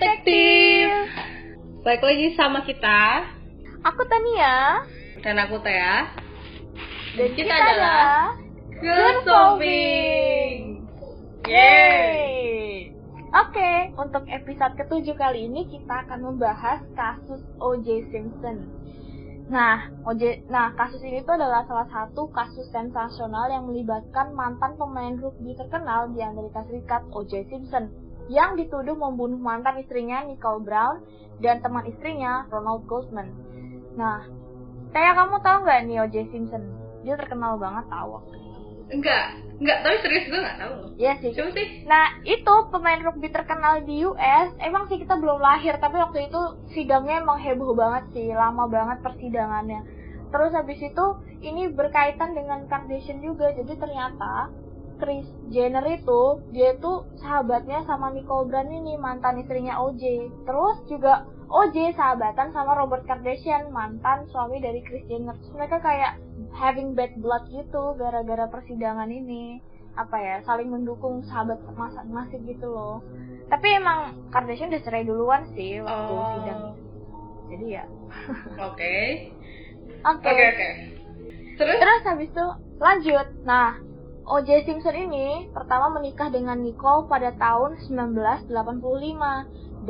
Detektif. Balik lagi sama kita. Aku Tania. Dan aku Tea. Dan kita kita, adalah Good Solving. Yeay. Oke, untuk episode ketujuh kali ini kita akan membahas kasus O.J. Simpson. Nah, OJ, nah kasus ini tuh adalah salah satu kasus sensasional yang melibatkan mantan pemain rugby terkenal di Amerika Serikat, O.J. Simpson, yang dituduh membunuh mantan istrinya Nicole Brown dan teman istrinya Ronald Goldman. Nah, kayak kamu tahu nggak nih O.J. Simpson? Dia terkenal banget tahu waktu itu. Enggak, enggak, tapi serius gue enggak tahu. Iya sih. Coba sih. Nah, itu pemain rugby terkenal di US. Emang sih kita belum lahir, tapi waktu itu sidangnya emang heboh banget sih, lama banget persidangannya. Terus habis itu ini berkaitan dengan Kardashian juga. Jadi ternyata Kris Jenner itu dia itu sahabatnya sama Nicole Brown ini mantan istrinya OJ. Terus juga OJ sahabatan sama Robert Kardashian mantan suami dari Kris Jenner. Terus mereka kayak having bad blood gitu gara-gara persidangan ini apa ya saling mendukung sahabat masing-masing gitu loh tapi emang Kardashian udah cerai duluan sih waktu Oh. sidang jadi ya Oke. oke Oke, oke. Terus? terus habis itu lanjut nah O.J. Simpson ini pertama menikah dengan Nicole pada tahun 1985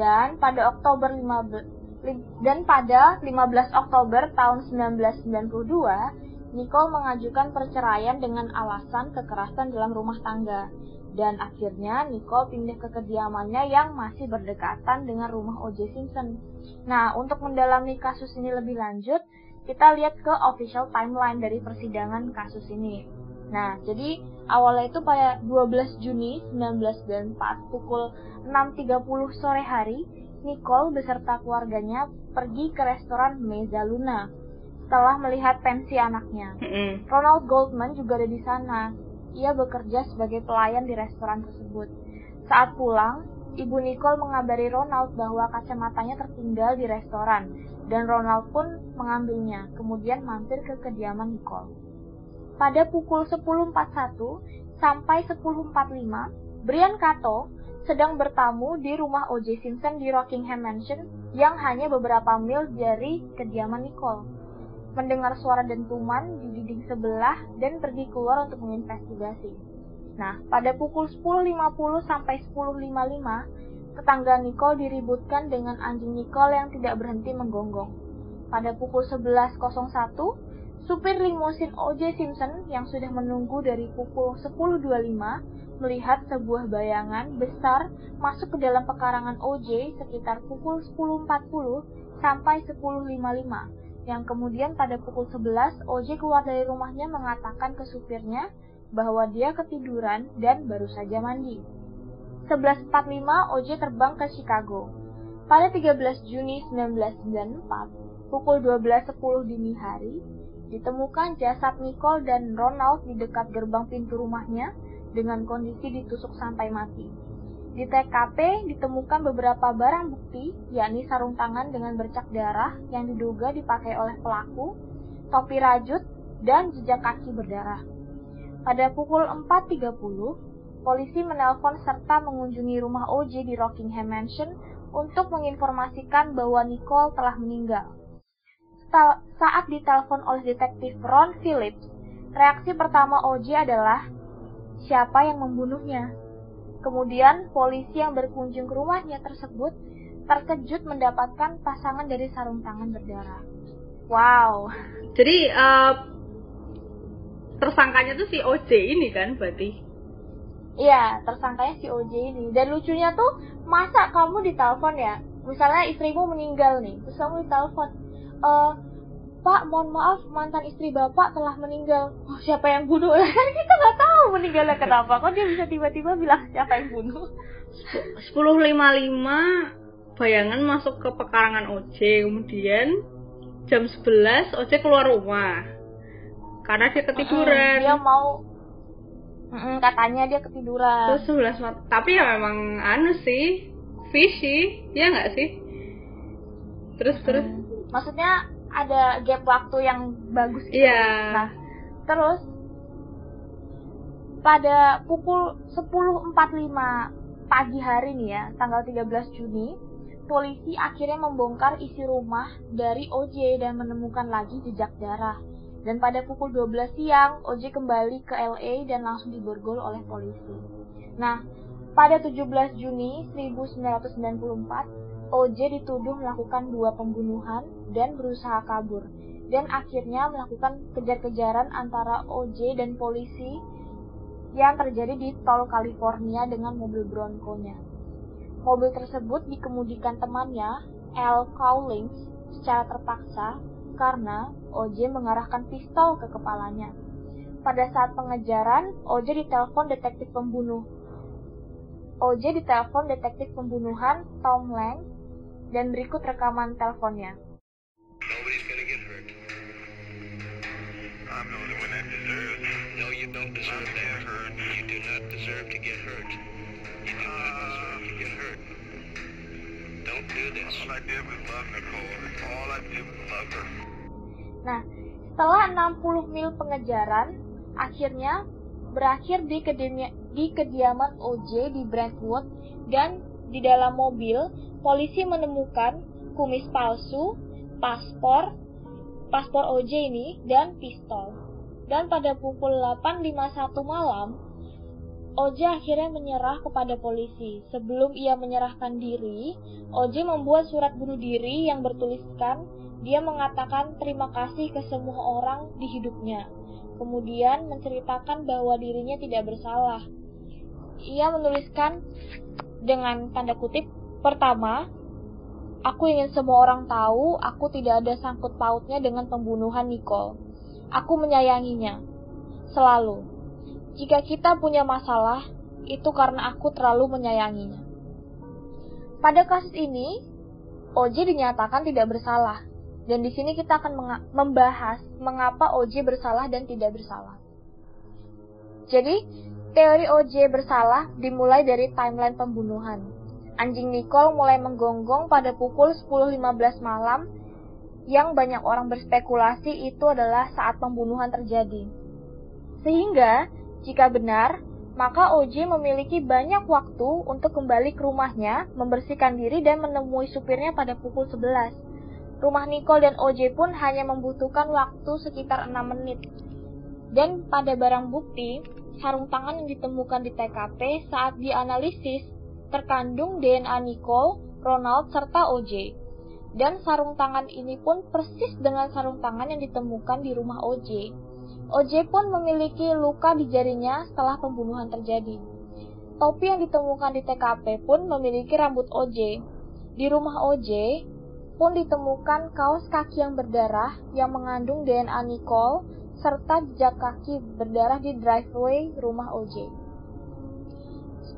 dan pada Oktober 15 lim- dan pada 15 Oktober tahun 1992 Nicole mengajukan perceraian dengan alasan kekerasan dalam rumah tangga dan akhirnya Nicole pindah ke kediamannya yang masih berdekatan dengan rumah O.J. Simpson. Nah, untuk mendalami kasus ini lebih lanjut, kita lihat ke official timeline dari persidangan kasus ini. Nah, jadi awalnya itu pada 12 Juni 1994 pukul 6.30 sore hari, Nicole beserta keluarganya pergi ke restoran Meza Luna setelah melihat pensi anaknya. Ronald Goldman juga ada di sana. Ia bekerja sebagai pelayan di restoran tersebut. Saat pulang, ibu Nicole mengabari Ronald bahwa kacamatanya tertinggal di restoran, dan Ronald pun mengambilnya, kemudian mampir ke kediaman Nicole. Pada pukul 10.41 sampai 10.45, Brian Kato sedang bertamu di rumah O.J. Simpson di Rockingham Mansion yang hanya beberapa mil dari kediaman Nicole mendengar suara dentuman di dinding sebelah dan pergi keluar untuk menginvestigasi. Nah, pada pukul 10.50 sampai 10.55, tetangga Nicole diributkan dengan anjing Nicole yang tidak berhenti menggonggong. Pada pukul 11.01, supir limusin O.J. Simpson yang sudah menunggu dari pukul 10.25 melihat sebuah bayangan besar masuk ke dalam pekarangan O.J. sekitar pukul 10.40 sampai 10.55 yang kemudian pada pukul 11 OJ keluar dari rumahnya mengatakan ke supirnya bahwa dia ketiduran dan baru saja mandi. 11.45 OJ terbang ke Chicago. Pada 13 Juni 1994, pukul 12.10 dini hari, ditemukan jasad Nicole dan Ronald di dekat gerbang pintu rumahnya dengan kondisi ditusuk sampai mati. Di TKP ditemukan beberapa barang bukti, yakni sarung tangan dengan bercak darah yang diduga dipakai oleh pelaku, topi rajut, dan jejak kaki berdarah. Pada pukul 4.30, polisi menelpon serta mengunjungi rumah OJ di Rockingham Mansion untuk menginformasikan bahwa Nicole telah meninggal. Saat ditelepon oleh detektif Ron Phillips, reaksi pertama OJ adalah, siapa yang membunuhnya? Kemudian, polisi yang berkunjung ke rumahnya tersebut terkejut mendapatkan pasangan dari sarung tangan berdarah. Wow. Jadi eh, tersangkanya tuh si OJ ini kan berarti. Iya, tersangkanya si OJ ini. Dan lucunya tuh, masa kamu ditelepon ya? Misalnya istrimu meninggal nih, terus kamu ditelepon, eh Pak, mohon maaf, mantan istri Bapak telah meninggal. Oh, siapa yang bunuh? Kan kita nggak tahu meninggalnya kenapa. Kok dia bisa tiba-tiba bilang siapa yang bunuh? 10.55 bayangan masuk ke pekarangan OJ kemudian jam 11 OJ keluar rumah karena dia ketiduran Mm, Dia mau Mm-mm, katanya dia ketiduran. terus 11 mat- tapi ya memang anu sih fishy ya nggak sih terus terus Mm. Maksudnya ada gap waktu yang bagus gitu. Iya. Nah, terus pada pukul 10.45 pagi hari nih ya, tanggal 13 Juni, polisi akhirnya membongkar isi rumah dari OJ dan menemukan lagi jejak darah. Dan pada pukul 12 siang, OJ kembali ke LA dan langsung diborgol oleh polisi. Nah, pada 17 Juni 1994, OJ dituduh melakukan dua pembunuhan dan berusaha kabur, dan akhirnya melakukan kejar-kejaran antara OJ dan polisi yang terjadi di tol California dengan mobil Bronco-nya. Mobil tersebut dikemudikan temannya, L. Cowlings, secara terpaksa karena OJ mengarahkan pistol ke kepalanya. Pada saat pengejaran, OJ ditelepon detektif pembunuh OJ ditelepon detektif pembunuhan Tom Lang dan berikut rekaman teleponnya. Nah, setelah 60 mil pengejaran, akhirnya berakhir di, di kediaman OJ di Brentwood dan di dalam mobil polisi menemukan kumis palsu, paspor, paspor OJ ini dan pistol. Dan pada pukul 8.51 malam, OJ akhirnya menyerah kepada polisi. Sebelum ia menyerahkan diri, OJ membuat surat bunuh diri yang bertuliskan dia mengatakan terima kasih ke semua orang di hidupnya kemudian menceritakan bahwa dirinya tidak bersalah. Ia menuliskan dengan tanda kutip, pertama, aku ingin semua orang tahu aku tidak ada sangkut pautnya dengan pembunuhan Nicole. Aku menyayanginya. Selalu. Jika kita punya masalah, itu karena aku terlalu menyayanginya. Pada kasus ini, OJ dinyatakan tidak bersalah. Dan di sini kita akan membahas mengapa OJ bersalah dan tidak bersalah. Jadi, teori OJ bersalah dimulai dari timeline pembunuhan. Anjing Nicole mulai menggonggong pada pukul 10.15 malam yang banyak orang berspekulasi itu adalah saat pembunuhan terjadi. Sehingga, jika benar, maka OJ memiliki banyak waktu untuk kembali ke rumahnya, membersihkan diri dan menemui supirnya pada pukul 11 Rumah Nicole dan OJ pun hanya membutuhkan waktu sekitar 6 menit. Dan pada barang bukti, sarung tangan yang ditemukan di TKP saat dianalisis terkandung DNA Nicole, Ronald, serta OJ. Dan sarung tangan ini pun persis dengan sarung tangan yang ditemukan di rumah OJ. OJ pun memiliki luka di jarinya setelah pembunuhan terjadi. Topi yang ditemukan di TKP pun memiliki rambut OJ. Di rumah OJ, pun ditemukan kaos kaki yang berdarah yang mengandung DNA Nicole serta jejak kaki berdarah di driveway rumah OJ.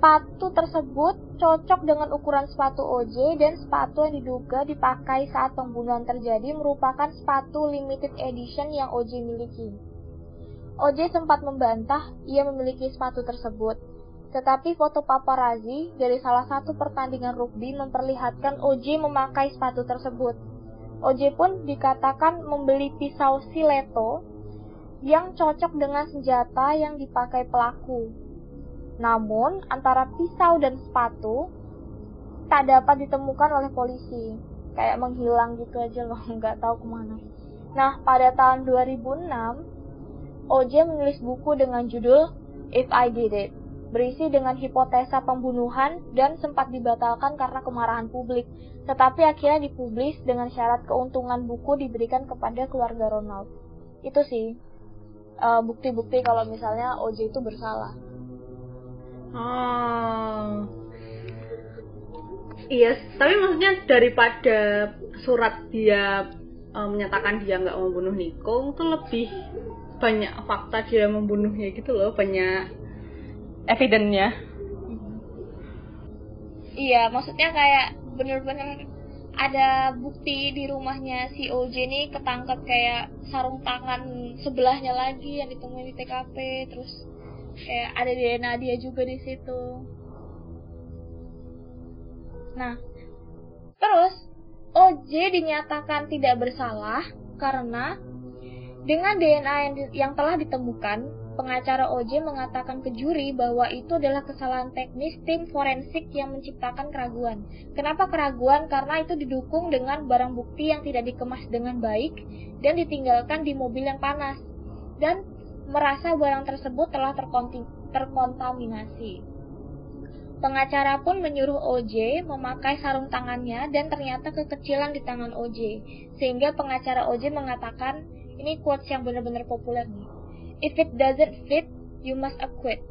Sepatu tersebut cocok dengan ukuran sepatu OJ dan sepatu yang diduga dipakai saat pembunuhan terjadi merupakan sepatu limited edition yang OJ miliki. OJ sempat membantah ia memiliki sepatu tersebut, tetapi foto paparazzi dari salah satu pertandingan rugby memperlihatkan OJ memakai sepatu tersebut. OJ pun dikatakan membeli pisau sileto yang cocok dengan senjata yang dipakai pelaku. Namun, antara pisau dan sepatu tak dapat ditemukan oleh polisi. Kayak menghilang gitu aja loh, nggak tahu ke mana. Nah, pada tahun 2006, OJ menulis buku dengan judul If I Did It berisi dengan hipotesa pembunuhan dan sempat dibatalkan karena kemarahan publik, tetapi akhirnya dipublis dengan syarat keuntungan buku diberikan kepada keluarga Ronald. Itu sih uh, bukti-bukti kalau misalnya OJ itu bersalah. Oh. Iya, tapi maksudnya daripada surat dia uh, menyatakan dia nggak membunuh Niko, itu lebih banyak fakta dia membunuhnya gitu loh, banyak evidence-nya. Iya, maksudnya kayak bener-bener ada bukti di rumahnya si OJ ini ketangkep kayak sarung tangan sebelahnya lagi yang ditemuin di TKP, terus kayak ada DNA dia juga di situ. Nah, terus OJ dinyatakan tidak bersalah karena dengan DNA yang, yang telah ditemukan pengacara OJ mengatakan ke juri bahwa itu adalah kesalahan teknis tim forensik yang menciptakan keraguan. Kenapa keraguan? Karena itu didukung dengan barang bukti yang tidak dikemas dengan baik dan ditinggalkan di mobil yang panas dan merasa barang tersebut telah terkontaminasi. Pengacara pun menyuruh OJ memakai sarung tangannya dan ternyata kekecilan di tangan OJ. Sehingga pengacara OJ mengatakan, ini quotes yang benar-benar populer nih. If it doesn't fit, you must acquit.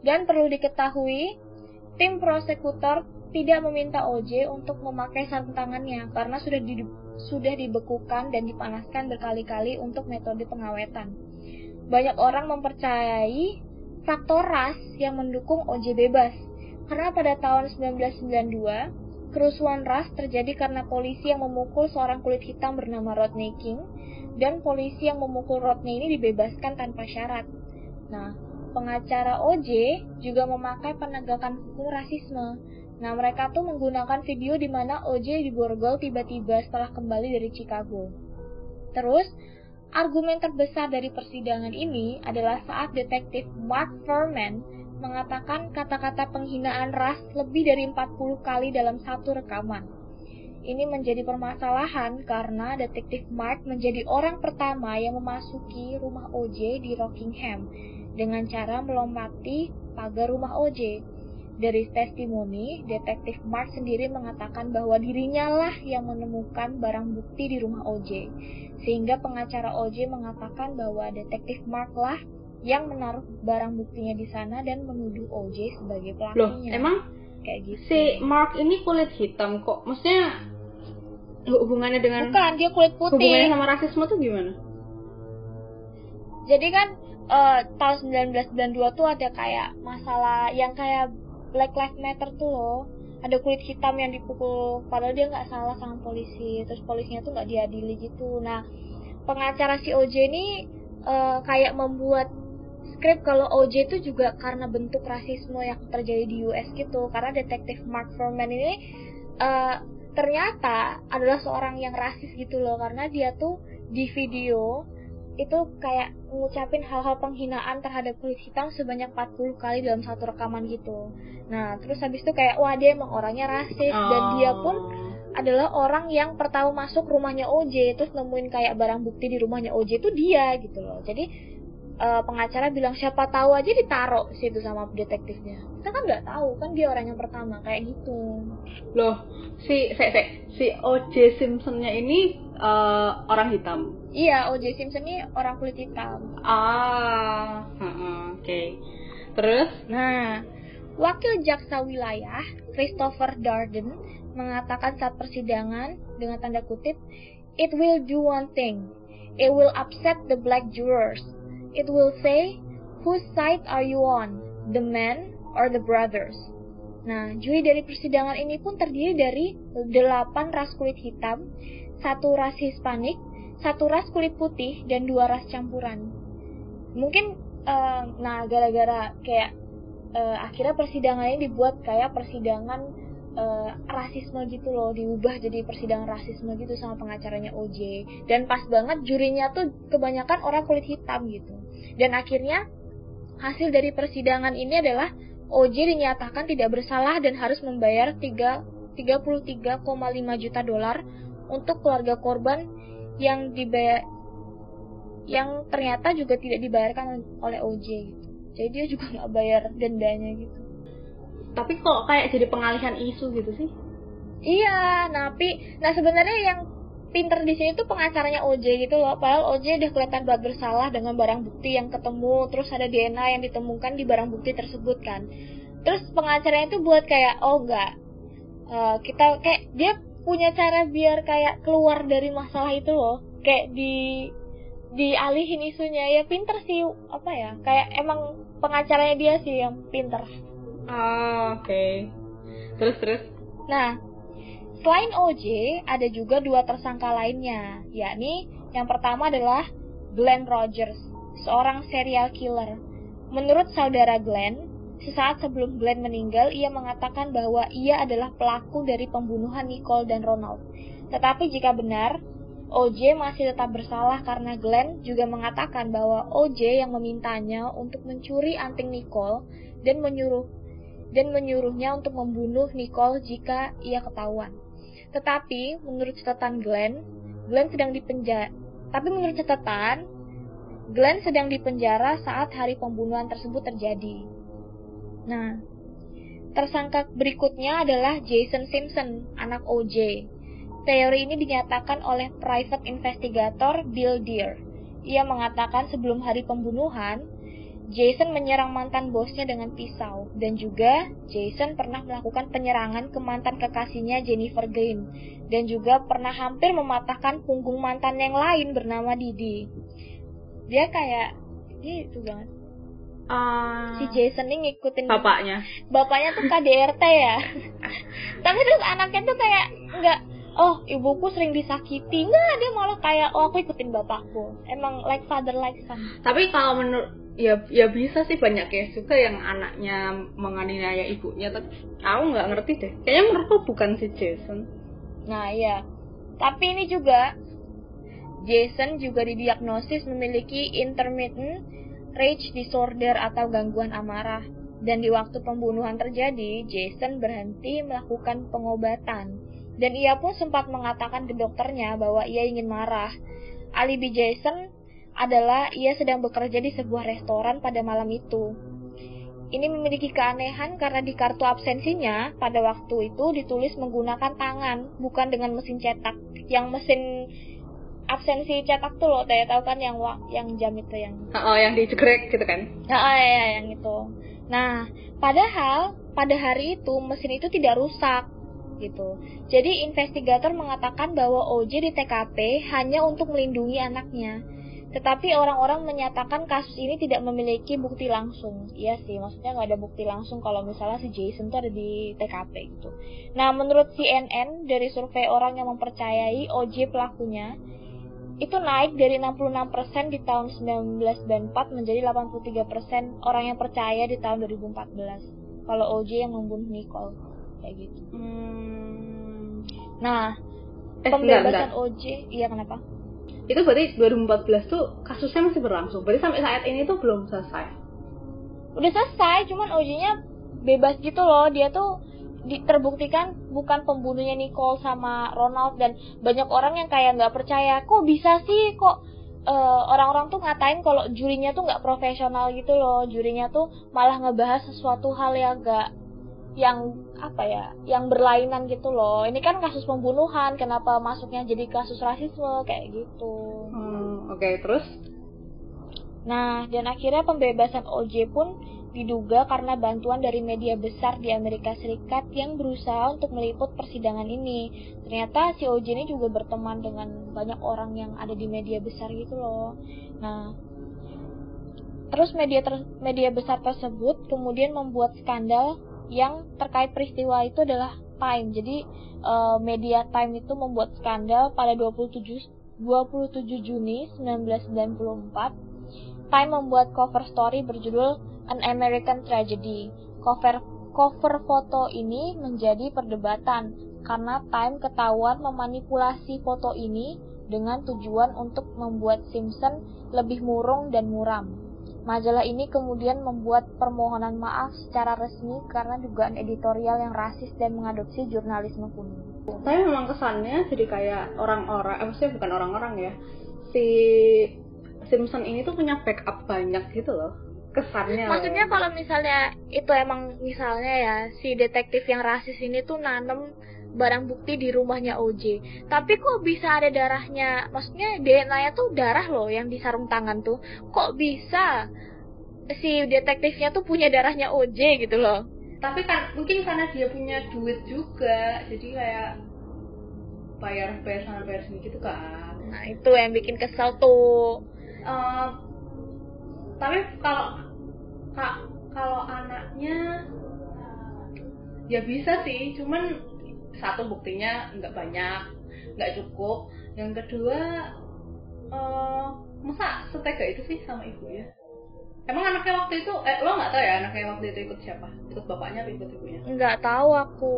Dan perlu diketahui, tim prosekutor tidak meminta OJ untuk memakai sarung tangannya karena sudah di, sudah dibekukan dan dipanaskan berkali-kali untuk metode pengawetan. Banyak orang mempercayai faktor ras yang mendukung OJ bebas karena pada tahun 1992, kerusuhan ras terjadi karena polisi yang memukul seorang kulit hitam bernama Rodney King, dan polisi yang memukul Rodney ini dibebaskan tanpa syarat. Nah, pengacara OJ juga memakai penegakan hukum rasisme. Nah, mereka tuh menggunakan video di mana OJ diborgol tiba-tiba setelah kembali dari Chicago. Terus, argumen terbesar dari persidangan ini adalah saat detektif Mark Furman mengatakan kata-kata penghinaan ras lebih dari 40 kali dalam satu rekaman. Ini menjadi permasalahan karena detektif Mark menjadi orang pertama yang memasuki rumah OJ di Rockingham dengan cara melompati pagar rumah OJ. Dari testimoni, detektif Mark sendiri mengatakan bahwa dirinya lah yang menemukan barang bukti di rumah OJ. Sehingga pengacara OJ mengatakan bahwa detektif Mark lah yang menaruh barang buktinya di sana dan menuduh OJ sebagai pelakunya. Loh, emang kayak gitu. Si Mark ini kulit hitam kok. Maksudnya hubungannya dengan Bukan, dia kulit putih. Hubungannya sama rasisme tuh gimana? Jadi kan uh, tahun 1992 tuh ada kayak masalah yang kayak Black Lives Matter tuh loh. Ada kulit hitam yang dipukul padahal dia nggak salah sama polisi. Terus polisinya tuh nggak diadili gitu. Nah, pengacara si OJ ini uh, kayak membuat skrip kalau OJ itu juga karena bentuk rasisme yang terjadi di US gitu karena detektif Mark Furman ini uh, ternyata adalah seorang yang rasis gitu loh karena dia tuh di video itu kayak ngucapin hal-hal penghinaan terhadap kulit hitam sebanyak 40 kali dalam satu rekaman gitu. Nah, terus habis itu kayak wah dia emang orangnya rasis oh. dan dia pun adalah orang yang pertama masuk rumahnya OJ terus nemuin kayak barang bukti di rumahnya OJ itu dia gitu loh. Jadi uh, pengacara bilang siapa tahu aja ditaruh situ sama detektifnya kita kan nggak tahu kan dia orang yang pertama kayak gitu loh si si si, si O.J. Simpsonnya ini uh, orang hitam iya O.J. Simpson ini orang kulit hitam ah uh, oke okay. terus nah wakil jaksa wilayah Christopher Darden mengatakan saat persidangan dengan tanda kutip it will do one thing it will upset the black jurors it will say, Whose side are you on? The men or the brothers? Nah, juri dari persidangan ini pun terdiri dari delapan ras kulit hitam, satu ras Hispanik, satu ras kulit putih, dan dua ras campuran. Mungkin, uh, nah gara-gara kayak uh, akhirnya persidangan ini dibuat kayak persidangan uh, rasisme gitu loh diubah jadi persidangan rasisme gitu sama pengacaranya OJ dan pas banget jurinya tuh kebanyakan orang kulit hitam gitu dan akhirnya hasil dari persidangan ini adalah OJ dinyatakan tidak bersalah dan harus membayar 3 33,5 juta dolar untuk keluarga korban yang dibayar yang ternyata juga tidak dibayarkan oleh OJ gitu. Jadi dia juga nggak bayar dendanya gitu tapi kok kayak jadi pengalihan isu gitu sih iya tapi nah sebenarnya yang pinter di sini tuh pengacaranya OJ gitu loh padahal OJ udah kelihatan buat bersalah dengan barang bukti yang ketemu terus ada DNA yang ditemukan di barang bukti tersebut kan terus pengacaranya itu buat kayak oh enggak uh, kita kayak dia punya cara biar kayak keluar dari masalah itu loh kayak di dialihin isunya ya pinter sih apa ya kayak emang pengacaranya dia sih yang pinter Ah, oke. Okay. Terus terus. Nah, selain OJ, ada juga dua tersangka lainnya, yakni yang pertama adalah Glenn Rogers, seorang serial killer. Menurut saudara Glenn, sesaat sebelum Glenn meninggal, ia mengatakan bahwa ia adalah pelaku dari pembunuhan Nicole dan Ronald. Tetapi jika benar, OJ masih tetap bersalah karena Glenn juga mengatakan bahwa OJ yang memintanya untuk mencuri anting Nicole dan menyuruh dan menyuruhnya untuk membunuh Nicole jika ia ketahuan. Tetapi menurut catatan Glenn, Glenn sedang dipenjara. Tapi menurut catatan, Glenn sedang dipenjara saat hari pembunuhan tersebut terjadi. Nah, tersangka berikutnya adalah Jason Simpson, anak OJ. Teori ini dinyatakan oleh private investigator Bill Deer. Ia mengatakan sebelum hari pembunuhan, Jason menyerang mantan bosnya dengan pisau dan juga Jason pernah melakukan penyerangan ke mantan kekasihnya Jennifer Green dan juga pernah hampir mematahkan punggung mantan yang lain bernama Didi. Dia kayak itu banget. Ah, Si Jason ini ngikutin bapaknya. bapaknya tuh KDRT ya. Tapi terus anaknya tuh kayak nggak oh ibuku sering disakiti nggak dia malah kayak oh aku ikutin bapakku emang like father like son Tapi kalau menurut ya ya bisa sih banyak case juga yang anaknya menganiaya ibunya tapi aku nggak ngerti deh. Kayaknya menurutku bukan si Jason. Nah iya. Tapi ini juga Jason juga didiagnosis memiliki intermittent rage disorder atau gangguan amarah. Dan di waktu pembunuhan terjadi Jason berhenti melakukan pengobatan. Dan ia pun sempat mengatakan ke dokternya bahwa ia ingin marah. Alibi Jason adalah ia sedang bekerja di sebuah restoran pada malam itu. Ini memiliki keanehan karena di kartu absensinya pada waktu itu ditulis menggunakan tangan, bukan dengan mesin cetak. Yang mesin absensi cetak tuh loh, saya tahu kan yang yang jam itu yang oh yang dijegrek gitu kan ah, ya, ya, yang itu. Nah, padahal pada hari itu mesin itu tidak rusak gitu. Jadi investigator mengatakan bahwa OJ di TKP hanya untuk melindungi anaknya. Tetapi orang-orang menyatakan kasus ini tidak memiliki bukti langsung. Iya sih, maksudnya nggak ada bukti langsung kalau misalnya si Jason tuh ada di TKP gitu. Nah, menurut CNN dari survei orang yang mempercayai OJ pelakunya, itu naik dari 66% di tahun 1994 menjadi 83% orang yang percaya di tahun 2014 kalau OJ yang membunuh Nicole kayak gitu. hmm. Nah, eh bentar, bentar. pembebasan OJ, iya kenapa? Itu berarti 2014 tuh kasusnya masih berlangsung berarti sampai saat ini tuh belum selesai Udah selesai, cuman OJ-nya bebas gitu loh. Dia tuh di- terbuktikan bukan pembunuhnya Nicole sama Ronald dan banyak orang yang kayak nggak percaya. Kok bisa sih kok eh, orang-orang tuh ngatain kalau jurinya tuh nggak profesional gitu loh. Jurinya tuh malah ngebahas sesuatu hal yang gak yang apa ya, yang berlainan gitu loh. Ini kan kasus pembunuhan, kenapa masuknya jadi kasus rasisme kayak gitu. hmm, oke terus Nah, dan akhirnya pembebasan OJ pun diduga karena bantuan dari media besar di Amerika Serikat yang berusaha untuk meliput persidangan ini. Ternyata si OJ ini juga berteman dengan banyak orang yang ada di media besar gitu loh. Nah, terus media ter- media besar tersebut kemudian membuat skandal yang terkait peristiwa itu adalah Time. Jadi eh, media Time itu membuat skandal pada 27 27 Juni 1994 Time membuat cover story berjudul An American Tragedy. Cover cover foto ini menjadi perdebatan karena Time ketahuan memanipulasi foto ini dengan tujuan untuk membuat Simpson lebih murung dan muram. Majalah ini kemudian membuat permohonan maaf secara resmi karena dugaan editorial yang rasis dan mengadopsi jurnalisme kuning. tapi memang kesannya jadi kayak orang-orang eh, maksudnya bukan orang-orang ya si Simpson ini tuh punya backup banyak gitu loh kesannya. Maksudnya kalau misalnya itu emang misalnya ya si detektif yang rasis ini tuh nanem barang bukti di rumahnya OJ. Tapi kok bisa ada darahnya? Maksudnya DNA-nya tuh darah loh yang di sarung tangan tuh. Kok bisa si detektifnya tuh punya darahnya OJ gitu loh? tapi kan mungkin karena dia punya duit juga jadi kayak bayar bayar sana bayar sini gitu kan Nah, itu yang bikin kesel tuh. Eh, tapi kalau ka- kalau anaknya ya bisa sih cuman satu buktinya nggak banyak nggak cukup. Yang kedua eh masa setega itu sih sama ibu ya? Emang anaknya waktu itu eh lo nggak tahu ya anaknya waktu itu ikut siapa? Ikut bapaknya atau ikut ibunya? Nggak tahu aku.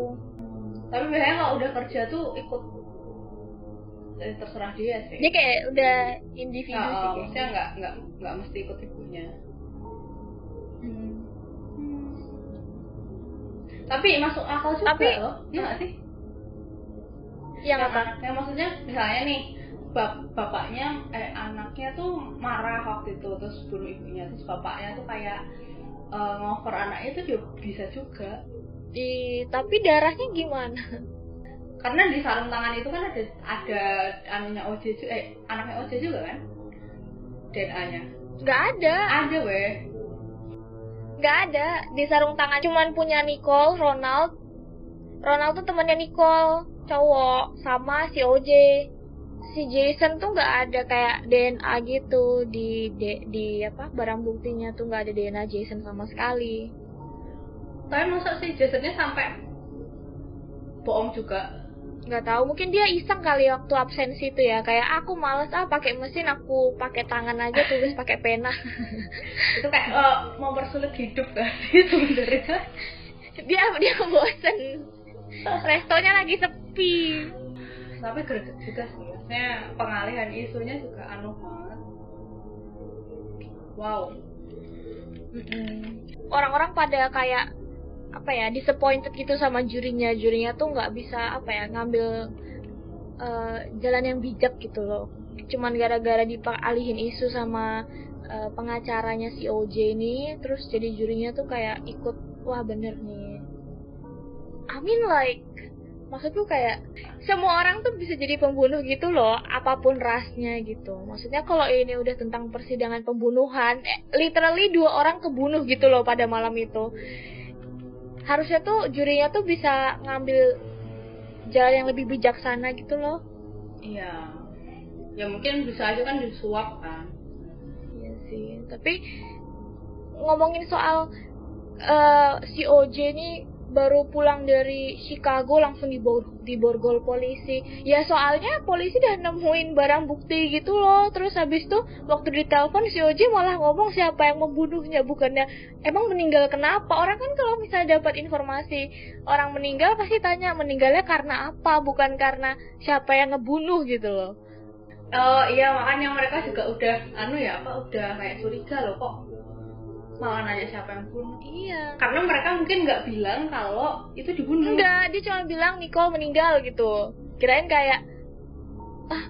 tapi biasanya kalau udah kerja tuh ikut eh, terserah dia sih. Dia kayak udah individu Nggak, sih kayaknya. maksudnya nggak nggak nggak mesti ikut ibunya. Hmm. tapi masuk akal juga Tapi- loh. Ya nggak sih yang apa anaknya maksudnya misalnya nih bap- bapaknya eh anaknya tuh marah waktu itu terus bunuh ibunya terus bapaknya tuh kayak eh, ngover anaknya itu juga bisa juga. Di tapi darahnya gimana? Karena di sarung tangan itu kan ada ada anunya OJ juga eh anaknya OJ juga kan? DNA-nya nggak ada. Ada weh. Nggak ada. Di sarung tangan cuman punya Nicole Ronald. Ronald tuh temannya Nicole cowok sama si OJ si Jason tuh nggak ada kayak DNA gitu. Di di, di apa barang buktinya tuh nggak ada DNA Jason sama sekali. Tapi masa sih Jasonnya sampai bohong juga? Nggak tahu mungkin dia iseng kali waktu absensi itu ya. Kayak aku males ah pakai mesin aku pakai tangan aja tulis pakai pena. Itu kayak eh, mempersulit hidup kan sih sebenarnya? Dia dia bosen restonya lagi sepi. Tapi greget juga sih maksudnya pengalihan isunya juga anu banget. Wow. Orang-orang pada kayak apa ya disappointed gitu sama jurinya. Jurinya tuh nggak bisa apa ya ngambil eh, jalan yang bijak gitu loh. Cuman gara-gara dialihin isu sama eh, pengacaranya si OJ ini terus jadi jurinya tuh kayak ikut wah bener nih I mean like maksudku kayak semua orang tuh bisa jadi pembunuh gitu loh apa pun rasnya gitu. Maksudnya kalau ini udah tentang persidangan pembunuhan eh, literally dua orang kebunuh gitu loh pada malam itu. Harusnya tuh jurinya tuh bisa ngambil jalan yang lebih bijaksana gitu loh. Iya. Ya mungkin bisa aja kan disuap kan. Iya sih, tapi ngomongin soal eh, si OJ ini baru pulang dari Chicago langsung dibor diborgol polisi. Ya soalnya polisi udah nemuin barang bukti gitu loh. Terus habis itu waktu ditelepon si OJ malah ngomong siapa yang membunuhnya bukannya emang meninggal kenapa? Orang kan kalau misalnya dapat informasi orang meninggal pasti tanya meninggalnya karena apa, bukan karena siapa yang ngebunuh gitu loh. Oh iya makanya mereka juga udah anu ya apa udah kayak curiga loh kok malah nanya siapa yang bunuh Iya. karena mereka mungkin nggak bilang kalau itu dibunuh Enggak, dia cuma bilang Nicole meninggal gitu. Kirain kayak ah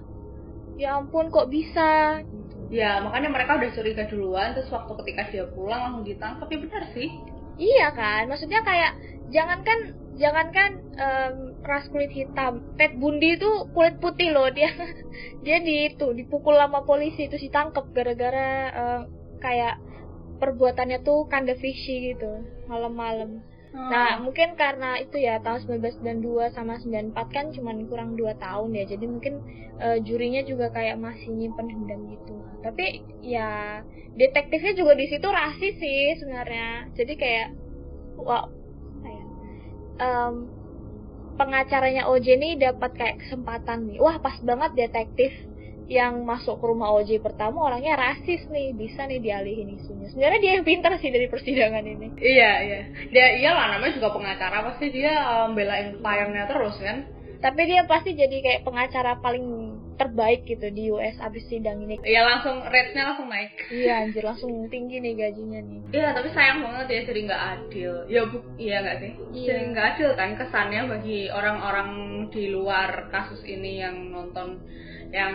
ya ampun kok bisa. ya makanya mereka udah curiga duluan terus waktu ketika dia pulang langsung ditangkap ya benar sih Iya kan? Maksudnya kayak jangankan jangankan em, ras kulit hitam, Ted Bundy itu kulit putih loh dia. dia di itu dipukul sama polisi terus ditangkap gara-gara em, kayak perbuatannya tuh kinda fishy gitu malam-malam. Nah, mungkin karena itu ya tahun 1992 sama 94 kan cuman kurang 2 tahun ya. Jadi mungkin eh, jurinya juga kayak masih nyimpen dendam gitu. Tapi ya detektifnya juga di situ rasis sih sebenarnya. Jadi kayak wow ya, em, pengacaranya OJ nih dapat kayak kesempatan nih. Wah, pas banget detektif yang masuk ke rumah OJ pertama orangnya rasis nih, bisa nih dialihin isunya. Sebenarnya dia yang pintar sih dari persidangan ini. iya iya dia iyalah namanya juga pengacara pasti dia um, belain kliennya terus kan tapi dia pasti jadi kayak pengacara paling terbaik gitu di US abis sidang ini ya langsung rate-nya langsung naik iya anjir langsung tinggi nih gajinya nih Iya tapi sayang banget ya jadi nggak adil. Ya bu, iya nggak sih? Iya. Jadi nggak adil kan kesannya bagi orang-orang di luar kasus ini yang nonton yang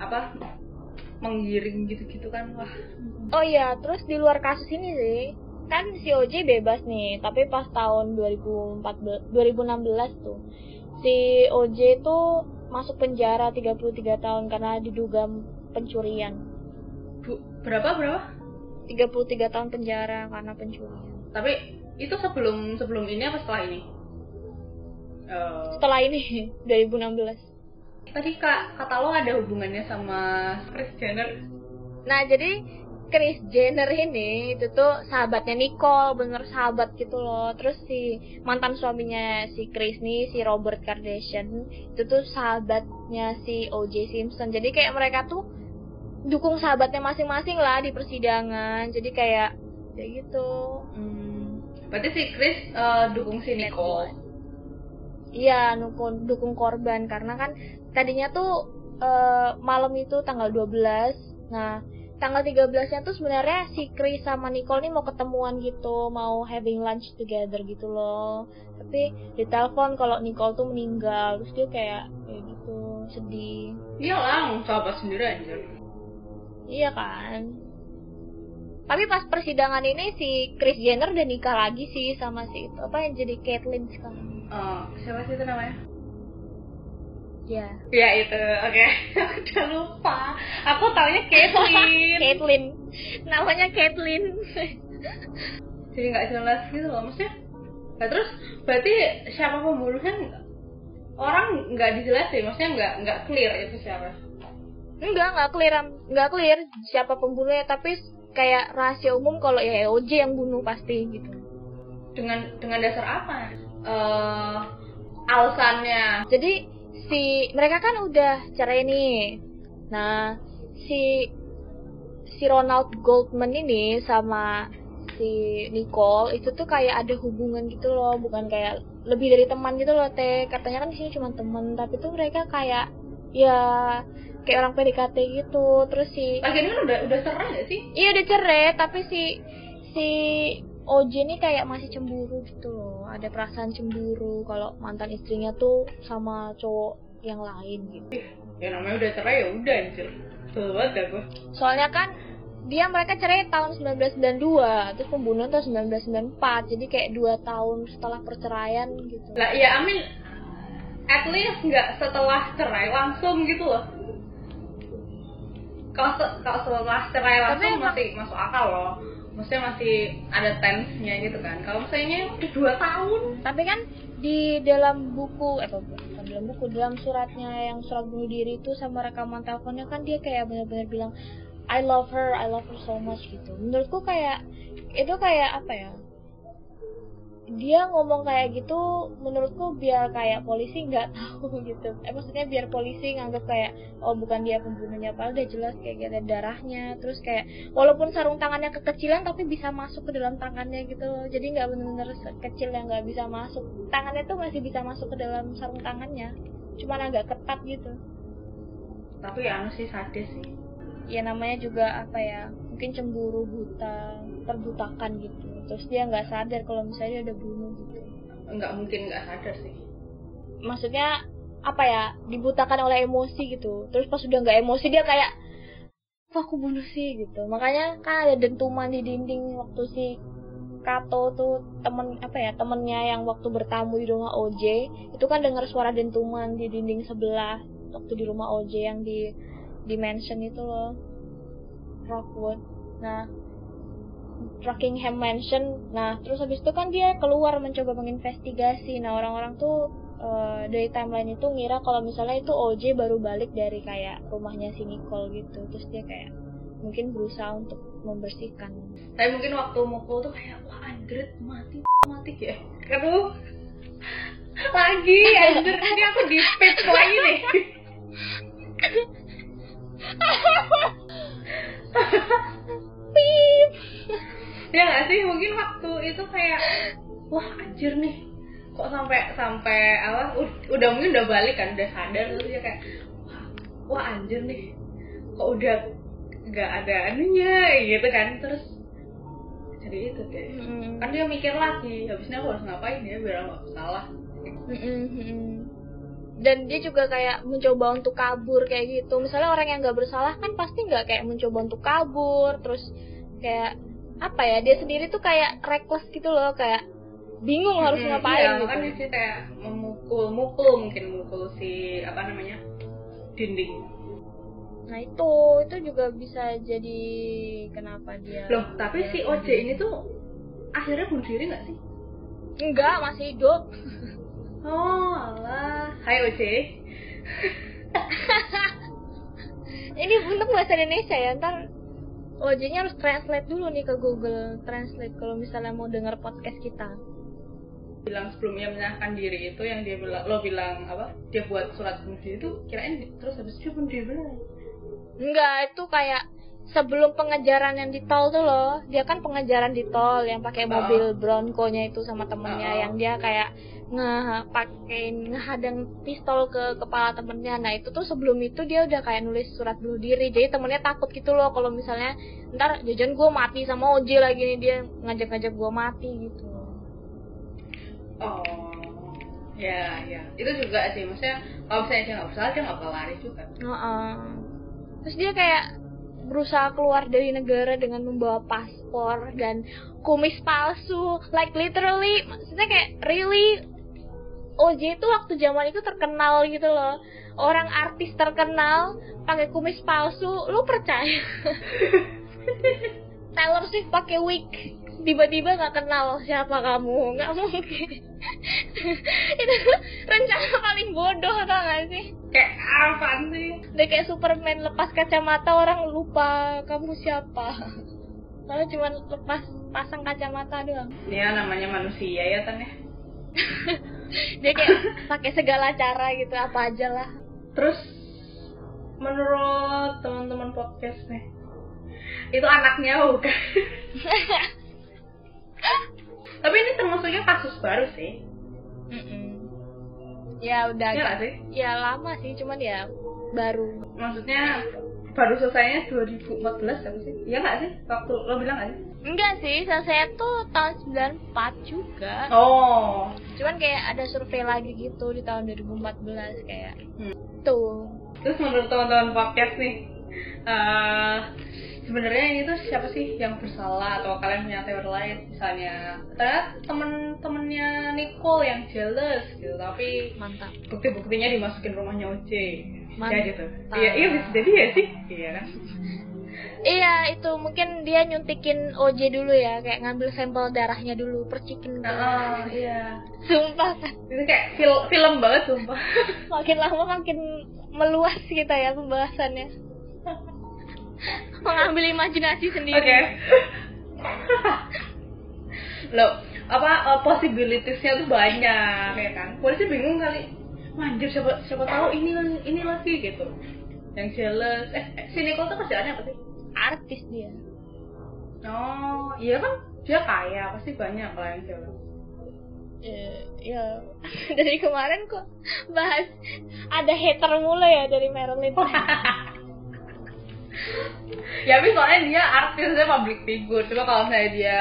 apa menggiring gitu-gitu kan wah. oh iya terus di luar kasus ini sih kan si OJ bebas nih tapi pas tahun 2014 2016 tuh si OJ tuh masuk penjara 33 tahun karena diduga pencurian Bu, berapa berapa? 33 tahun penjara karena pencurian Tapi itu sebelum sebelum ini apa setelah ini? Eh, setelah ini 2016 tadi kak kata lo ada hubungannya sama Chris Jenner. Nah jadi Chris Jenner ini itu tuh sahabatnya Nicole, bener sahabat gitu loh. Terus si mantan suaminya si Chris nih, si Robert Kardashian, itu tuh sahabatnya si O.J. Simpson. Jadi kayak mereka tuh dukung sahabatnya masing-masing lah di persidangan. Jadi kayak kayak gitu. Hmm. Berarti si Chris eh, dukung si Nicole. Iya, dukung, dukung korban karena kan tadinya tuh uh, malam itu tanggal 12 nah tanggal 13-nya tuh sebenarnya si Chris sama Nicole nih mau ketemuan gitu, mau having lunch together gitu loh. Tapi ditelepon kalau Nicole tuh meninggal, terus dia kayak kayak gitu, sedih. Iya lah, sahabat sendiri aja. Iya kan. Tapi pas persidangan ini si Chris Jenner udah nikah lagi sih sama si itu apa yang jadi Caitlyn sekarang. Oh, siapa sih itu namanya? Ya. Ya itu, oke. Okay. Aku udah lupa. Aku taunya Caitlyn. Caitlyn. Namanya Caitlyn. Jadi nggak jelas gitu loh maksudnya. Nah, terus berarti siapa pembunuhnya orang nggak dijelasin, maksudnya nggak nggak clear itu siapa? Enggak, nggak clear, nggak clear siapa pembunuhnya, tapi kayak rahasia umum kalau ya OJ yang bunuh pasti gitu. Dengan dengan dasar apa? Uh, alasannya. Jadi si mereka kan udah cerai nih. Nah, si si Ronald Goldman ini sama si Nicole itu tuh kayak ada hubungan gitu loh, bukan kayak lebih dari teman gitu loh, Teh. Katanya kan di sini cuma teman, tapi tuh mereka kayak ya kayak orang PDKT gitu. Terus si kan udah udah cerai gak sih? Iya, udah cerai, tapi si si OJ ini kayak masih cemburu gitu loh ada perasaan cemburu kalau mantan istrinya tuh sama cowok yang lain gitu. Ya namanya udah cerai ya udah anjir. Betul banget ya gue soalnya kan dia mereka cerai tahun 1992 terus pembunuhan tahun 1994 jadi kayak dua tahun setelah perceraian gitu. Lah iya Amin at least nggak setelah cerai langsung gitu loh. Kalau kalau setelah cerai langsung Tapi masih masuk akal loh maksudnya masih ada tense-nya gitu kan. Kalau misalnya udah dua tahun. Tapi kan di dalam buku eh bukan dalam buku dalam suratnya yang surat bunuh diri itu sama rekaman teleponnya kan dia kayak benar-benar bilang I love her I love her so much gitu. Menurutku kayak itu kayak apa ya dia ngomong kayak gitu menurutku biar kayak polisi nggak tahu gitu. Eh maksudnya biar polisi nganggap kayak oh bukan dia pembunuhnya padahal udah jelas kayak ada darahnya. Terus kayak walaupun sarung tangannya kekecilan tapi bisa masuk ke dalam tangannya gitu. Jadi nggak bener-bener kecil yang nggak bisa masuk. Tangannya tuh masih bisa masuk ke dalam sarung tangannya. Cuman agak ketat gitu. Tapi ya sih sadis sih. Ya namanya juga apa ya mungkin cemburu buta terbutakan gitu terus dia nggak sadar kalau misalnya dia udah bunuh gitu. Nggak mungkin nggak sadar sih. Maksudnya apa ya dibutakan oleh emosi gitu. Terus pas udah nggak emosi dia kayak kok aku bunuh sih? gitu. Makanya kan ada dentuman di dinding waktu si Kato tuh temen apa ya temennya yang waktu bertamu di rumah OJ itu kan dengar suara dentuman di dinding sebelah waktu di rumah OJ yang di di mansion itu loh. Rockwood. Nah Rockingham Mansion. Nah, terus habis itu kan dia keluar mencoba menginvestigasi. Nah, orang-orang tuh uh, dari timeline itu ngira kalau misalnya itu OJ baru balik dari kayak rumahnya si Nicole gitu. Terus dia kayak mungkin berusaha untuk membersihkan. Tapi mungkin waktu mukul tuh kayak wah anjir mati mati ya. Aduh. Lagi anjir ini aku di pitch lagi nih. Pip ya nggak sih? Mungkin waktu itu kayak wah anjir nih. Kok sampai sampai apa udah mungkin udah balik kan udah sadar. Terus dia kayak wah, wah anjir nih. Kok udah nggak ada anunya gitu kan. Terus jadi itu deh. Mm. kan dia mikir lagi habisnya aku harus ngapain ya biar nggak salah. Dan dia juga kayak mencoba untuk kabur kayak gitu. Misalnya orang yang nggak bersalah kan pasti nggak kayak mencoba untuk kabur terus kayak apa ya dia sendiri tuh kayak reckless gitu loh kayak bingung harus hmm, ngapain iya, gitu. kan sih kayak memukul mukul mungkin memukul si apa namanya dinding. Nah itu itu juga bisa jadi kenapa dia loh tapi si OJ ini tuh akhirnya bunuh diri nggak sih? Enggak masih hidup. Oh alah. Hai OJ ini untuk bahasa Indonesia ya ntar OJ-nya harus translate dulu nih ke Google Translate kalau misalnya mau denger podcast kita. Bilang sebelumnya menyerahkan diri itu yang dia bilang lo bilang apa? Dia buat surat bunuh diri itu kirain terus habis itu bunuh diri. Enggak, itu kayak sebelum pengejaran yang di tol tuh loh. Dia kan pengejaran di tol yang pakai mobil uh. Bronco-nya itu sama temennya uh. yang dia kayak ngepakein ngehadang pistol ke kepala temennya. Nah itu tuh sebelum itu dia udah kayak nulis surat bunuh diri. Jadi temennya takut gitu loh kalau misalnya ntar jajan gue mati sama Oji lagi nih dia ngajak-ngajak gue mati gitu. Oh ya ya. Itu juga sih maksudnya kalau misalnya dia nggak bersalah dia nggak bakal lari juga. Heeh. terus dia kayak berusaha keluar dari negara dengan membawa paspor dan kumis palsu. Like literally maksudnya kayak really OJ itu waktu zaman itu terkenal gitu loh. Orang artis terkenal pakai kumis palsu lu percaya? Taylor Swift pakai wig tiba-tiba nggak kenal siapa kamu. Nggak mungkin. Itu rencana paling bodoh tau gak sih? Kayak apa sih? Udah kayak Superman lepas kacamata orang lupa kamu siapa. Kalau cuma lepas pasang kacamata doang. Ya namanya manusia ya tan ya Dia kayak pakai segala cara gitu apa aja lah. Terus menurut teman-teman podcast nih itu anaknya bukan. Tapi ini termasuknya kasus baru sih. Mm-mm. Ya udah ya sih? Ya lama sih cuman ya baru. Maksudnya baru selesainya 2014 apa sih. Iya nggak sih? Waktu lo bilang nggak sih? Enggak sih selesai tuh tahun 94 juga. Oh. Cuman kayak ada survei lagi gitu di tahun 2014 kayak Hmm. Tuh. Terus menurut teman-teman podcast nih eh sebenarnya ini tuh siapa sih yang bersalah atau kalian punya teori lain? Misalnya ternyata temen-temennya Nicole yang jealous gitu tapi mantap. bukti-buktinya dimasukin rumahnya Oce Mantap. ya gitu. Iya iya bisa jadi ya sih. Iya. Kan Iya itu mungkin dia nyuntikin OJ dulu ya kayak ngambil sampel darahnya dulu percikin ke oh iya. Sumpah. Kan itu kayak fil- film banget sumpah. Makin lama makin meluas kita ya pembahasannya. Mengambil imajinasi sendiri. Oke. Lo apa uh, possibilitiesnya tuh banyak ya kan? Polisi bingung kali manjir siapa siapa tahu ini ini lagi gitu. Yang jealous. Eh, eh si Nicole tuh kerjaannya apa sih? Artis dia. Oh iya kan? Dia kaya pasti banyak lah yang jealous. Eh, ya dari kemarin kok bahas ada hater mulu ya dari Marilyn ya tapi soalnya dia artisnya public figure. Cuma kalau misalnya dia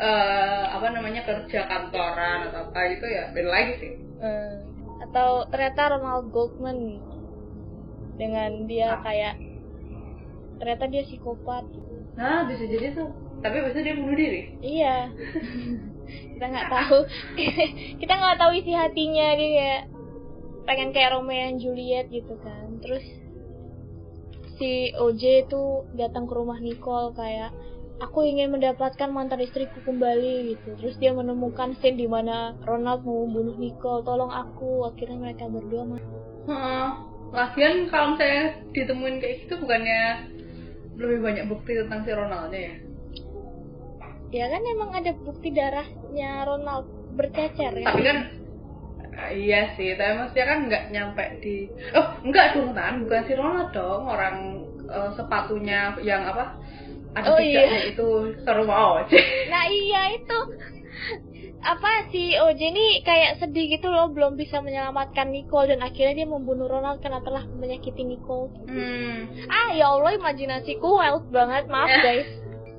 eh, apa namanya kerja kantoran atau apa gitu ya beda lagi sih. Eh, atau ternyata Ronald Goldman dengan dia Ah. kayak ternyata dia psikopat nah bisa jadi tuh tapi biasanya dia bunuh diri Iya. kita nggak tahu. kita nggak tahu isi hatinya dia kayak pengen kayak Romeo and Juliet gitu kan. Terus si OJ itu datang ke rumah Nicole kayak aku ingin mendapatkan mantan istriku kembali gitu. Terus dia menemukan scene di mana Ronald mau membunuh Nicole. Tolong aku. Akhirnya mereka berdua mati. Lagian kalau misalnya ditemuin kayak gitu bukannya lebih banyak bukti tentang si Ronaldnya ya Ya kan emang ada bukti darahnya Ronald bercecer ya. tapi kan eh, iya sih tapi maksudnya kan nggak nyampe di oh enggak dong tan bukan si Ronald dong orang eh, sepatunya yang apa ada Oh, jejaknya itu rumah Oce Nah iya itu apa si OJ ini kayak sedih gitu loh belum bisa menyelamatkan Nicole dan akhirnya dia membunuh Ronald karena telah menyakiti Nicole. hmm. Ah ya Allah imajinasiku wild banget maaf Ya. guys.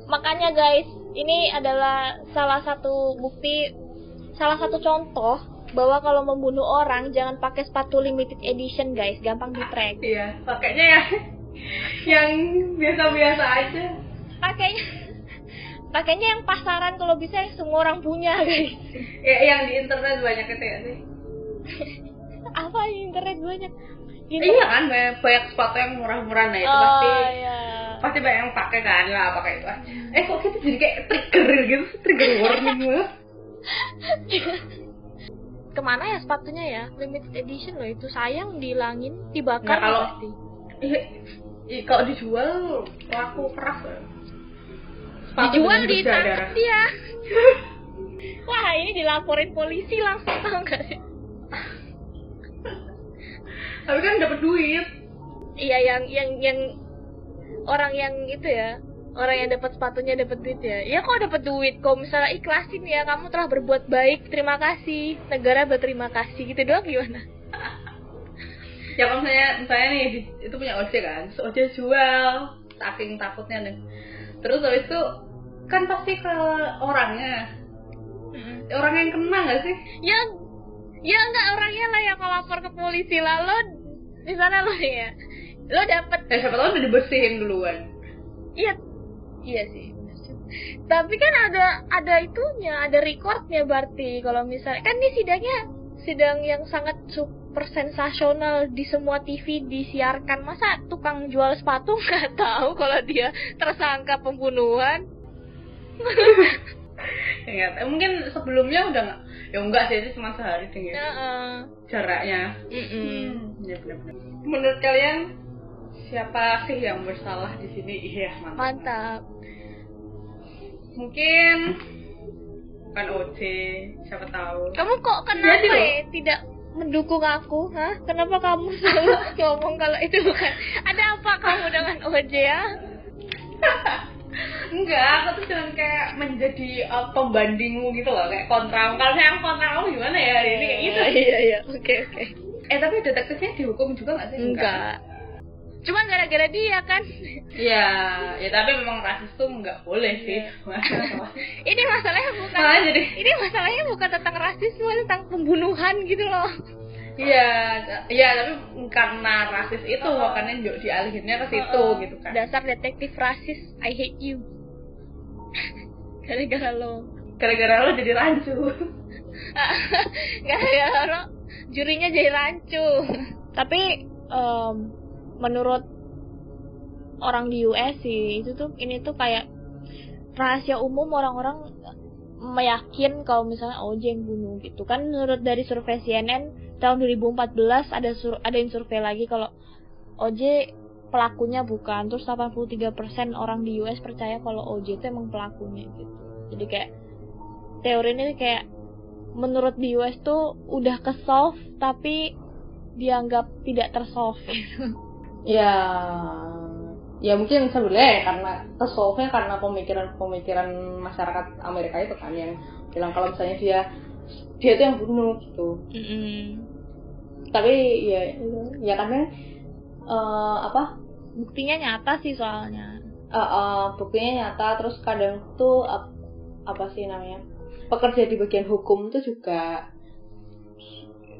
Makanya guys ini adalah salah satu bukti salah satu contoh bahwa kalau membunuh orang jangan pakai sepatu limited edition guys gampang di track. iya pakainya yang yang biasa-biasa aja Pakainya pakainya yang pasaran kalau bisa yang semua orang punya guys. ya, yang di internet banyak itu ya sih apa di internet banyak Gitu. iya kan banyak, banyak sepatu yang murah-murah nah itu oh, pasti iya. pasti banyak yang pakai kan lah pakai itu aja eh kok kita jadi kayak trigger gitu trigger warning banget Ke mana ya sepatunya ya? Limited edition loh itu sayang dihilangin, dibakar Nah, kalau- pasti. iya iya, kalau dijual laku keras ya. Dijual ditangkap berdarah. dia. Wah ini dilaporin polisi langsung tau gak sih? tapi kan dapat duit. Iya yang yang yang orang yang itu ya orang yang dapat sepatunya dapat duit ya. Ya kok dapat duit? Kok misalnya ikhlasin ya kamu telah berbuat baik terima kasih. Negara berterima kasih gitu doang gimana? Ya kalau misalnya misalnya nih itu punya ojek kan ojek jual. Saking takutnya nih terus habis itu kan pasti ke orangnya. Orang yang kena nggak sih? Ya ya nggak orangnya lah yang lapor ke polisi. Lah lo di sana lo ya. Lo dapet. Ya siapa tahu udah dibersihin duluan. Iya. Iya sih tapi kan ada ada itunya ada recordnya berarti. Kalau misalnya kan ini sidangnya sidang yang sangat super sensasional di semua TV disiarkan. Masa tukang jual sepatu nggak tahu kalau dia tersangka pembunuhan? Ya tahu. Mungkin sebelumnya udah nggak ya enggak sih itu cuma sehari deh ya uh, jaraknya. Mm -mm. Hmm, ya menurut kalian siapa sih yang bersalah di sini? Iya mantap. Mantap. Mungkin bukan OJ siapa tahu. Kamu kok kenapa loh. ya? Tidak mendukung aku hah? Kenapa kamu selalu ngomong kalau itu bukan? Ada apa kamu dengan OJ ya? Enggak aku tuh cuma kayak menjadi uh, pembandingmu gitu loh kayak kontra kalau saya yang kontra kamu gimana ya hari ini? Kayak gitu iya iya. Oke oke. Eh tapi detektifnya dihukum juga nggak sih? Enggak cuma gara-gara dia kan Iya, ya tapi memang rasis tuh nggak boleh sih. Masalah. ini masalahnya bukan Malah jadi ini masalahnya bukan tentang rasisme tentang pembunuhan gitu loh Iya, iya tapi karena rasis itu makanya yuk dialihinnya ke situ Oh, gitu kan. dasar detektif rasis I hate you gara-gara lo Gara-gara lo jadi rancu. gara-gara lo jurinya jadi rancu tapi em, menurut orang di US sih itu tuh ini tuh kayak rahasia umum orang-orang meyakin kalau misalnya OJ yang bunuh gitu. Kan menurut dari survei CNN tahun 2014 ada sur ada yang survei lagi kalau OJ pelakunya bukan. Terus 83% orang di US percaya kalau OJ itu emang pelakunya gitu. Jadi kayak teori ini kayak menurut di US tuh udah ke solve tapi dianggap tidak tersolve ya, ya mungkin sebenarnya karena kesolve karena pemikiran-pemikiran masyarakat Amerika itu kan yang bilang kalau misalnya dia dia itu yang bunuh gitu. Tapi ya ya karena eh, apa? Buktinya nyata sih soalnya. Uh, uh, buktinya nyata terus kadang tuh ap- apa sih namanya? Pekerja di bagian hukum tuh juga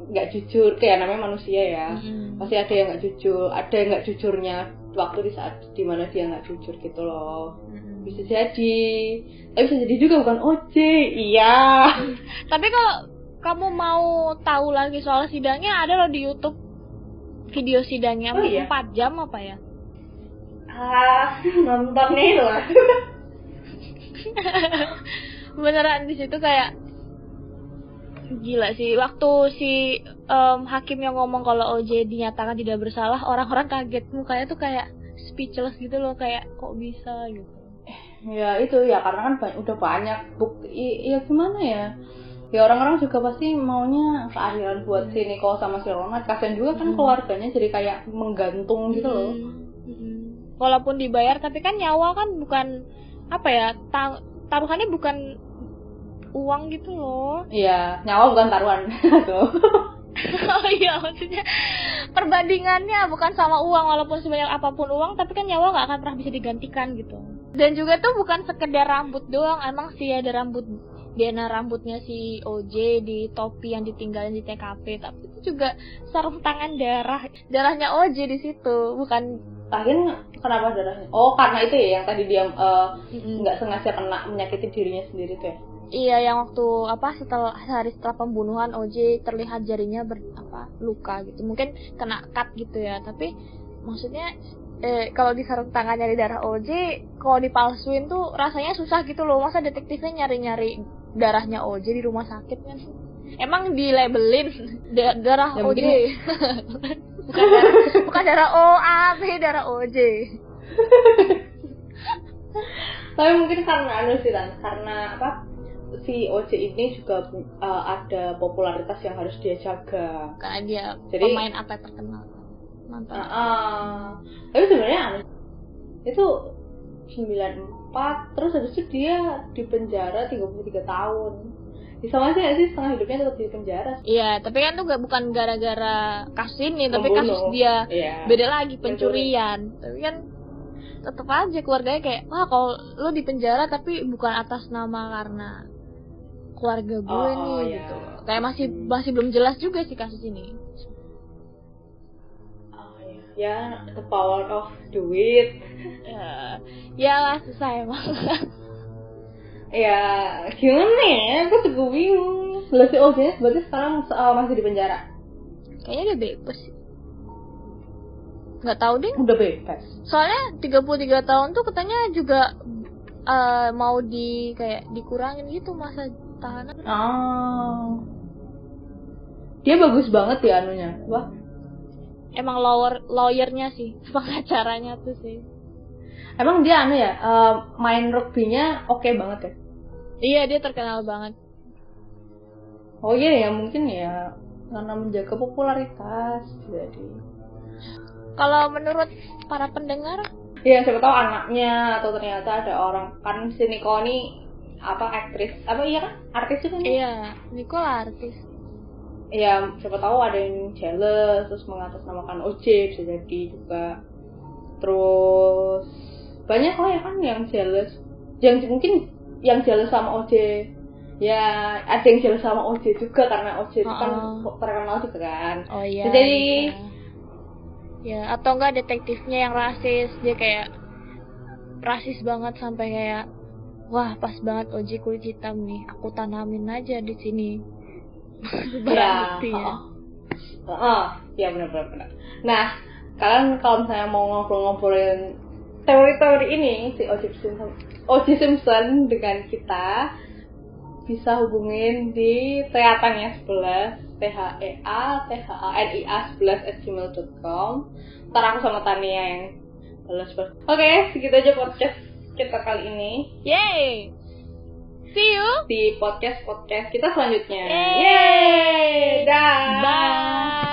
nggak jujur kayak namanya manusia ya. Mm-mm. pasti ada yang nggak jujur ada yang nggak jujurnya waktu di saat di mana dia nggak jujur gitu loh. Mm-mm. bisa jadi. Tapi bisa jadi juga bukan OJ iya. Tapi kalau kamu mau tahu lagi soal sidangnya ada loh di YouTube. Video sidangnya. Oh, iya? 4 jam apa ya? Ah nonton nih loh beneran di situ kayak gila sih. Waktu si em, hakim yang ngomong kalau OJ dinyatakan tidak bersalah orang-orang kaget. Mukanya tuh kayak speechless gitu loh kayak kok bisa gitu. Ya itu ya karena kan ba- udah banyak bukti. Ya gimana ya? Ya orang-orang juga pasti maunya keadilan buat si Nico sama si Ronald. Kasian juga kan Hmm. keluarganya jadi kayak menggantung gitu loh. Mm, mm. walaupun dibayar tapi kan nyawa kan bukan apa ya ta- taruhannya bukan uang gitu loh. Iya nyawa bukan taruhan. Tuh. Oh iya maksudnya perbandingannya bukan sama uang walaupun sebanyak apa pun uang tapi kan nyawa nggak akan pernah bisa digantikan gitu. Dan juga tuh bukan sekedar rambut doang emang sih ada rambut DNA rambutnya si OJ di topi yang ditinggalin di TKP tapi itu juga sarung tangan darah darahnya OJ di situ bukan Lagian kenapa darahnya? Oh karena itu ya yang tadi dia eh, nggak sengaja kena menyakiti dirinya sendiri tuh ya Iya, yang waktu apa setelah sehari setelah pembunuhan OJ terlihat jarinya ber apa luka gitu. Mungkin kena cut gitu ya, tapi maksudnya eh, kalau di sarung tangan nyari darah OJ, kalau dipalsuin tuh rasanya susah gitu loh. Masa detektifnya nyari-nyari darahnya OJ di rumah sakit kan? Emang dilabelin da- darah Ya, OJ. bukan darah, bukan darah O A B, darah OJ. tapi mungkin karena anu sih Tan, karena apa si OJ ini juga eh, ada popularitas yang harus dia jaga Karena dia Jadi- pemain atlet terkenal. Mantap. Ah, ah. tapi sebenarnya itu 94 terus habis itu dia di penjara 33 tahun Ya, sama aja nggak sih setengah hidupnya tetap di penjara Iya, tapi kan tuh gak bukan gara-gara kasus ini, tapi Membunuh. kasus dia Iya. beda lagi pencurian. Tapi kan tetap aja keluarganya kayak, wah kalau lu di penjara tapi bukan atas nama karena keluarga gue Oh, nih iya. gitu. Kayak masih masih belum jelas juga sih kasus ini. Oh, iya. ya the power of duit Ya, ya lah susah emang. ya gimana ya aku juga bingung lah si OJ berarti sekarang uh, masih di penjara Kayaknya dia bebas sih. Nggak tahu deh. udah bebas Soalnya 33 tahun tuh katanya juga eh, mau di kayak dikurangin gitu masa tahanan. oh. Dia bagus banget ya anunya. Wah. Emang lawyer lawyernya sih, pengacaranya tuh sih. emang dia anu ya uh, main rugbynya oke banget ya? Iya dia terkenal banget. oh iya ya mungkin ya karena menjaga popularitas jadi. Kalau menurut para pendengar, ya siapa tahu anaknya atau ternyata ada orang kan si Nico ini apa aktris apa iya kan artis juga kan iya Nicole artis. ya siapa tahu ada yang jealous terus mengatasnamakan OJ bisa jadi juga terus banyak kok ya kan yang jealous yang mungkin yang jealous sama OJ ya ada yang jealous sama OJ juga karena OJ itu kan Oh. terkenal juga kan Oh iya. Jadi- bisa. ya atau enggak detektifnya yang rasis dia kayak rasis banget sampai kayak wah pas banget Oji kulit hitam nih. Aku tanamin aja di sini. Barang bukti ya. oh, oh, ya benar benar benar. Nah kalian kalau misalnya mau ngobrol-ngobrolin teori-teori ini si OJ Simpson OJ Simpson dengan kita bisa hubungin di teatannya 11 t h e a t h a n i a 11 at gmail.com ntar aku sama Tania yang balas oke segitu aja podcast kita kali ini. Yay! See you di podcast-podcast kita selanjutnya. Yay! Yay! Dah! Bye!